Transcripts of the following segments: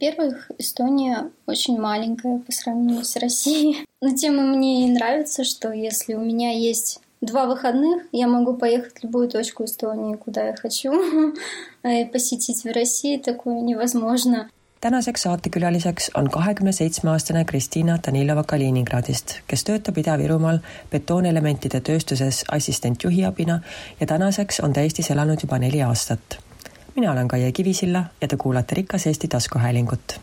Во-первых, Эстония очень маленькая по сравнению с Россией. Но тем мне и нравится, что если у меня есть два выходных, я могу поехать в любую точку Эстонии, куда я хочу. И посетить в России такое невозможно. tänaseks saatekülaliseks on kahekümne seitsme aastane Kristiina Danilova Kaliningradist, kes töötab Ida-Virumaal betoonelementide tööstuses assistentjuhiabina ja tänaseks on ta Eestis elanud juba neli aastat. mina olen Kaie Kivisilla ja te kuulate Rikas Eesti taskuhäälingut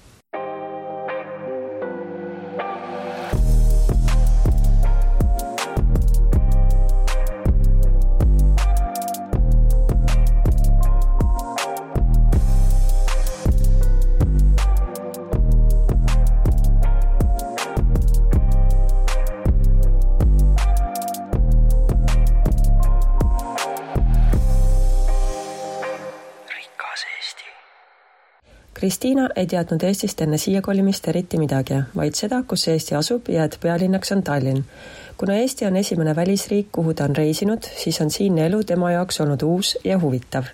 Kristiina ei teadnud Eestist enne siia kolimist eriti midagi, vaid seda, kus Eesti asub ja et pealinnaks on Tallinn. kuna Eesti on esimene välisriik, kuhu ta on reisinud, siis on siinne elu tema jaoks olnud uus ja huvitav.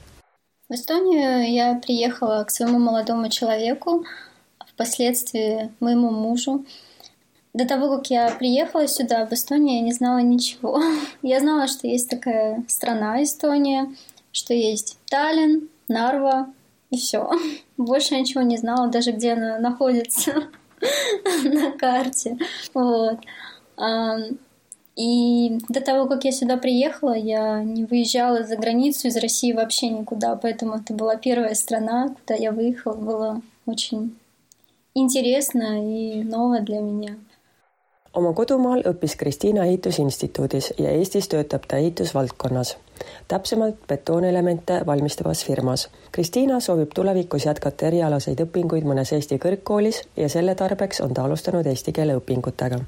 В Эстонию я приехала к своему молодому человеку, впоследствии моему мужу. До того, как я приехала сюда, в Эстонии, я не знала ничего. Я знала, что есть такая страна Эстония, что есть Таллин, Нарва, и все. Больше ничего не знала, даже где она находится на карте. Вот. И до того, как я сюда приехала, я не выезжала за границу из России вообще никуда, поэтому это была первая страна, куда я выехала. Было очень интересно и ново для меня. oma kodumaal õppis Kristiina ehitusinstituudis ja Eestis töötab ta ehitusvaldkonnas, täpsemalt betoonelemente valmistavas firmas. Kristiina soovib tulevikus jätkata erialaseid õpinguid mõnes Eesti kõrgkoolis ja selle tarbeks on ta alustanud eesti keele õpingutega.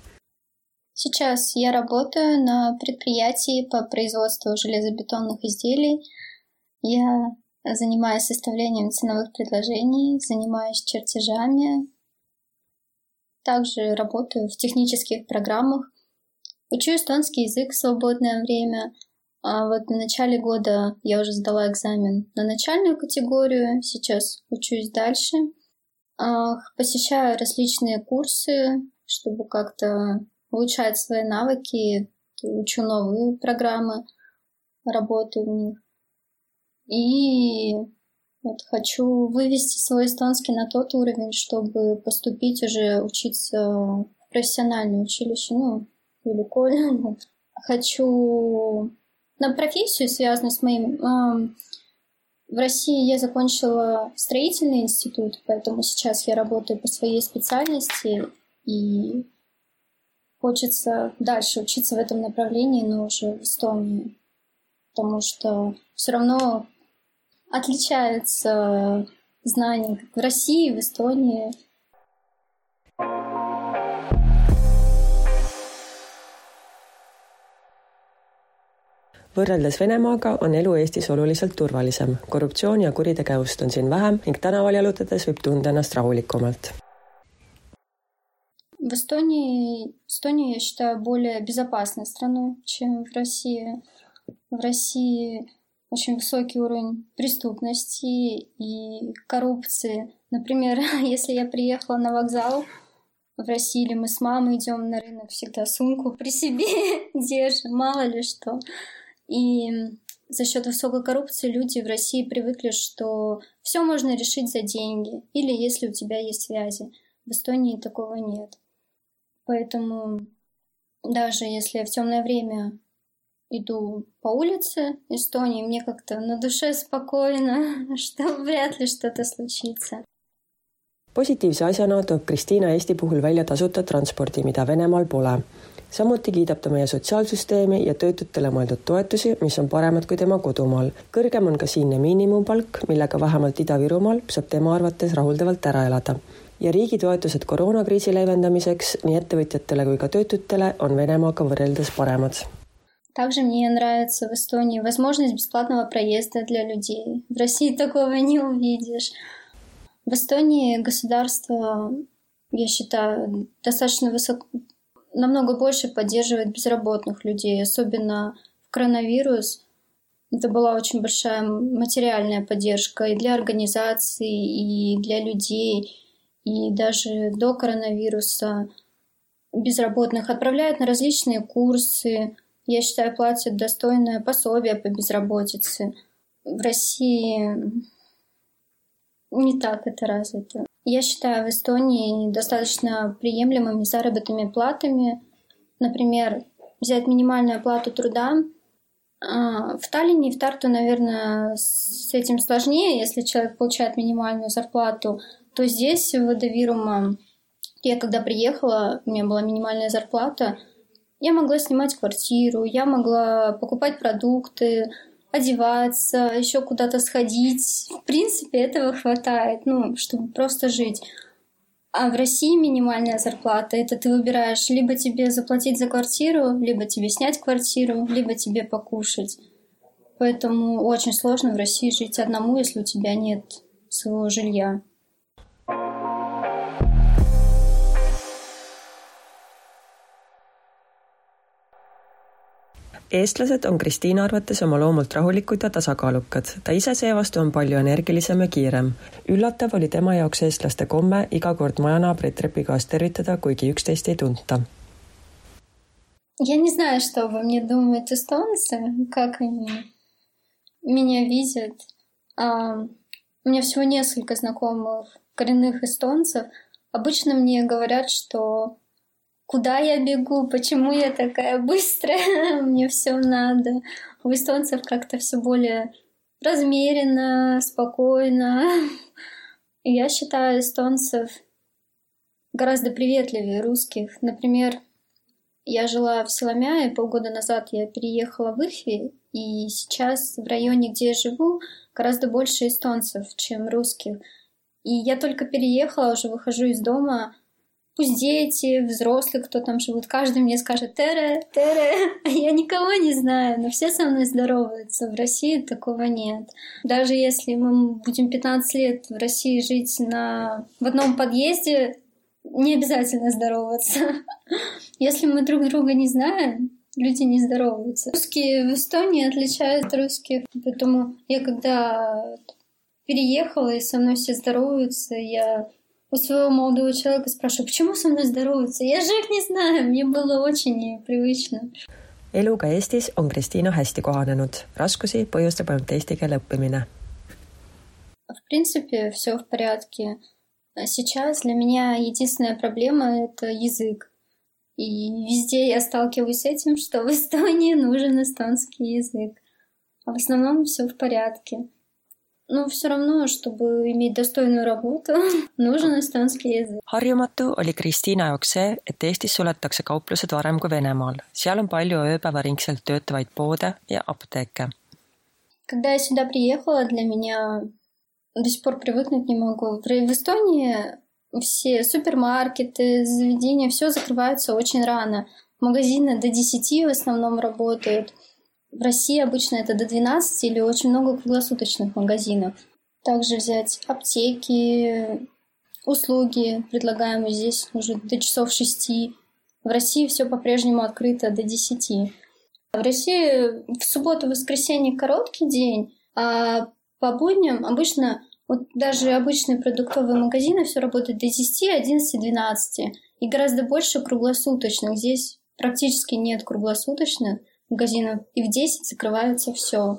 Сейчас я работаю на предприятии по производству железобетонных изделий. Я занимаюсь составлением ценовых предложений, занимаюсь чертежами, Также работаю в технических программах. Учу эстонский язык в свободное время. А вот в начале года я уже сдала экзамен на начальную категорию, сейчас учусь дальше. А, посещаю различные курсы, чтобы как-то улучшать свои навыки, учу новые программы, работаю в них. И вот хочу вывести свой эстонский на тот уровень, чтобы поступить уже учиться в профессиональное училище, ну, или колледж. Хочу на профессию, связанную с моим... В России я закончила строительный институт, поэтому сейчас я работаю по своей специальности и хочется дальше учиться в этом направлении, но уже в Эстонии, потому что все равно отличаются знания как в России, в Эстонии. Võrreldes Venemaaga on elu Eestis oluliselt turvalisem, korruptsiooni ja kuritegevust on siin vähem ning tänaval jalutades võib tunda ennast rahulikumalt. В Эстонии, Эстонию я считаю более безопасной страной, чем в России. В России очень высокий уровень преступности и коррупции. Например, если я приехала на вокзал в России, или мы с мамой идем на рынок, всегда сумку при себе держим, мало ли что. И за счет высокой коррупции люди в России привыкли, что все можно решить за деньги или если у тебя есть связи. В Эстонии такого нет. Поэтому даже если в темное время иду по улице Эстонии, мне как-то на душе спокойно, что вряд ли что-то случится. positiivse asjana toob Kristiina Eesti puhul välja tasuta transpordi, mida Venemaal pole. samuti kiidab ta meie sotsiaalsüsteemi ja töötutele mõeldud toetusi, mis on paremad kui tema kodumaal. kõrgem on ka siinne miinimumpalk, millega vähemalt Ida-Virumaal saab tema arvates rahuldavalt ära elada ja riigi toetused koroonakriisi leevendamiseks nii ettevõtjatele kui ka töötutele on Venemaaga võrreldes paremad Также мне нравится в Эстонии возможность бесплатного проезда для людей. В России такого не увидишь. В Эстонии государство, я считаю, достаточно высоко, намного больше поддерживает безработных людей, особенно в коронавирус. Это была очень большая материальная поддержка и для организаций, и для людей. и даже до коронавируса безработных отправляют на различные курсы. Я считаю, платят достойное пособие по безработице. В России не так это развито. Я считаю в Эстонии достаточно приемлемыми заработными платами. Например, взять минимальную оплату труда. А, в Таллине и в Тарту, наверное, с этим сложнее. Если человек получает минимальную зарплату, то здесь, в Эдовирума, я когда приехала, у меня была минимальная зарплата, я могла снимать квартиру, я могла покупать продукты, одеваться, еще куда-то сходить. В принципе, этого хватает, ну, чтобы просто жить. А в России минимальная зарплата, это ты выбираешь либо тебе заплатить за квартиру, либо тебе снять квартиру, либо тебе покушать. Поэтому очень сложно в России жить одному, если у тебя нет своего жилья. eestlased on Kristiina arvates oma loomult rahulikud ja tasakaalukad. ta ise seevastu on palju energilisem ja kiirem. üllatav oli tema jaoks eestlaste komme iga kord majanaabreid trepikohas tervitada, kuigi üksteist ei tunta. Я не знаю, что обо мне думают эстонцы, как они меня видят. А, у меня всего несколько знакомых коренных эстонцев. Обычно мне говорят, что куда я бегу, почему я такая быстрая, мне все надо. У эстонцев как-то все более размеренно, спокойно. Я считаю эстонцев гораздо приветливее русских. Например, я жила в Соломяе, полгода назад я переехала в Ихви, и сейчас в районе, где я живу, гораздо больше эстонцев, чем русских. И я только переехала, уже выхожу из дома, Пусть дети, взрослые, кто там живут, каждый мне скажет «Тере, Тере», а я никого не знаю, но все со мной здороваются. В России такого нет. Даже если мы будем 15 лет в России жить на... в одном подъезде, не обязательно здороваться. Если мы друг друга не знаем, люди не здороваются. Русские в Эстонии отличают от русских, поэтому я когда переехала, и со мной все здороваются, я у своего молодого человека спрашиваю, почему со мной здороваются? Я же их не знаю, мне было очень непривычно. eluga Eestis on Kristiina hästi kohanenud, raskusi põhjustab ainult eesti keele õppimine. В принципе, все в порядке. Сейчас для меня единственная проблема — это язык. И везде я сталкиваюсь с этим, что в Эстонии нужен эстонский язык. А в основном все в порядке. Но все равно, чтобы иметь достойную работу, нужен эстонский язык. harjumatu oli Kristiina jaoks see, et Eestis suletakse kauplused varem kui Venemaal. seal on palju ööpäevaringselt töötavaid poode ja apteeke. Когда я сюда приехала, для меня до сих пор привыкнуть не могу. В Эстонии все супермаркеты, заведения, все закрываются очень рано. Магазины до 10 в основном работают. В России обычно это до 12 или очень много круглосуточных магазинов. Также взять аптеки, услуги, предлагаемые здесь уже до часов 6. В России все по-прежнему открыто до 10. В России в субботу, воскресенье короткий день, а по будням обычно, вот даже обычные продуктовые магазины, все работает до 10, 11, 12. И гораздо больше круглосуточных. Здесь практически нет круглосуточных магазинов, и в 10 закрывается все.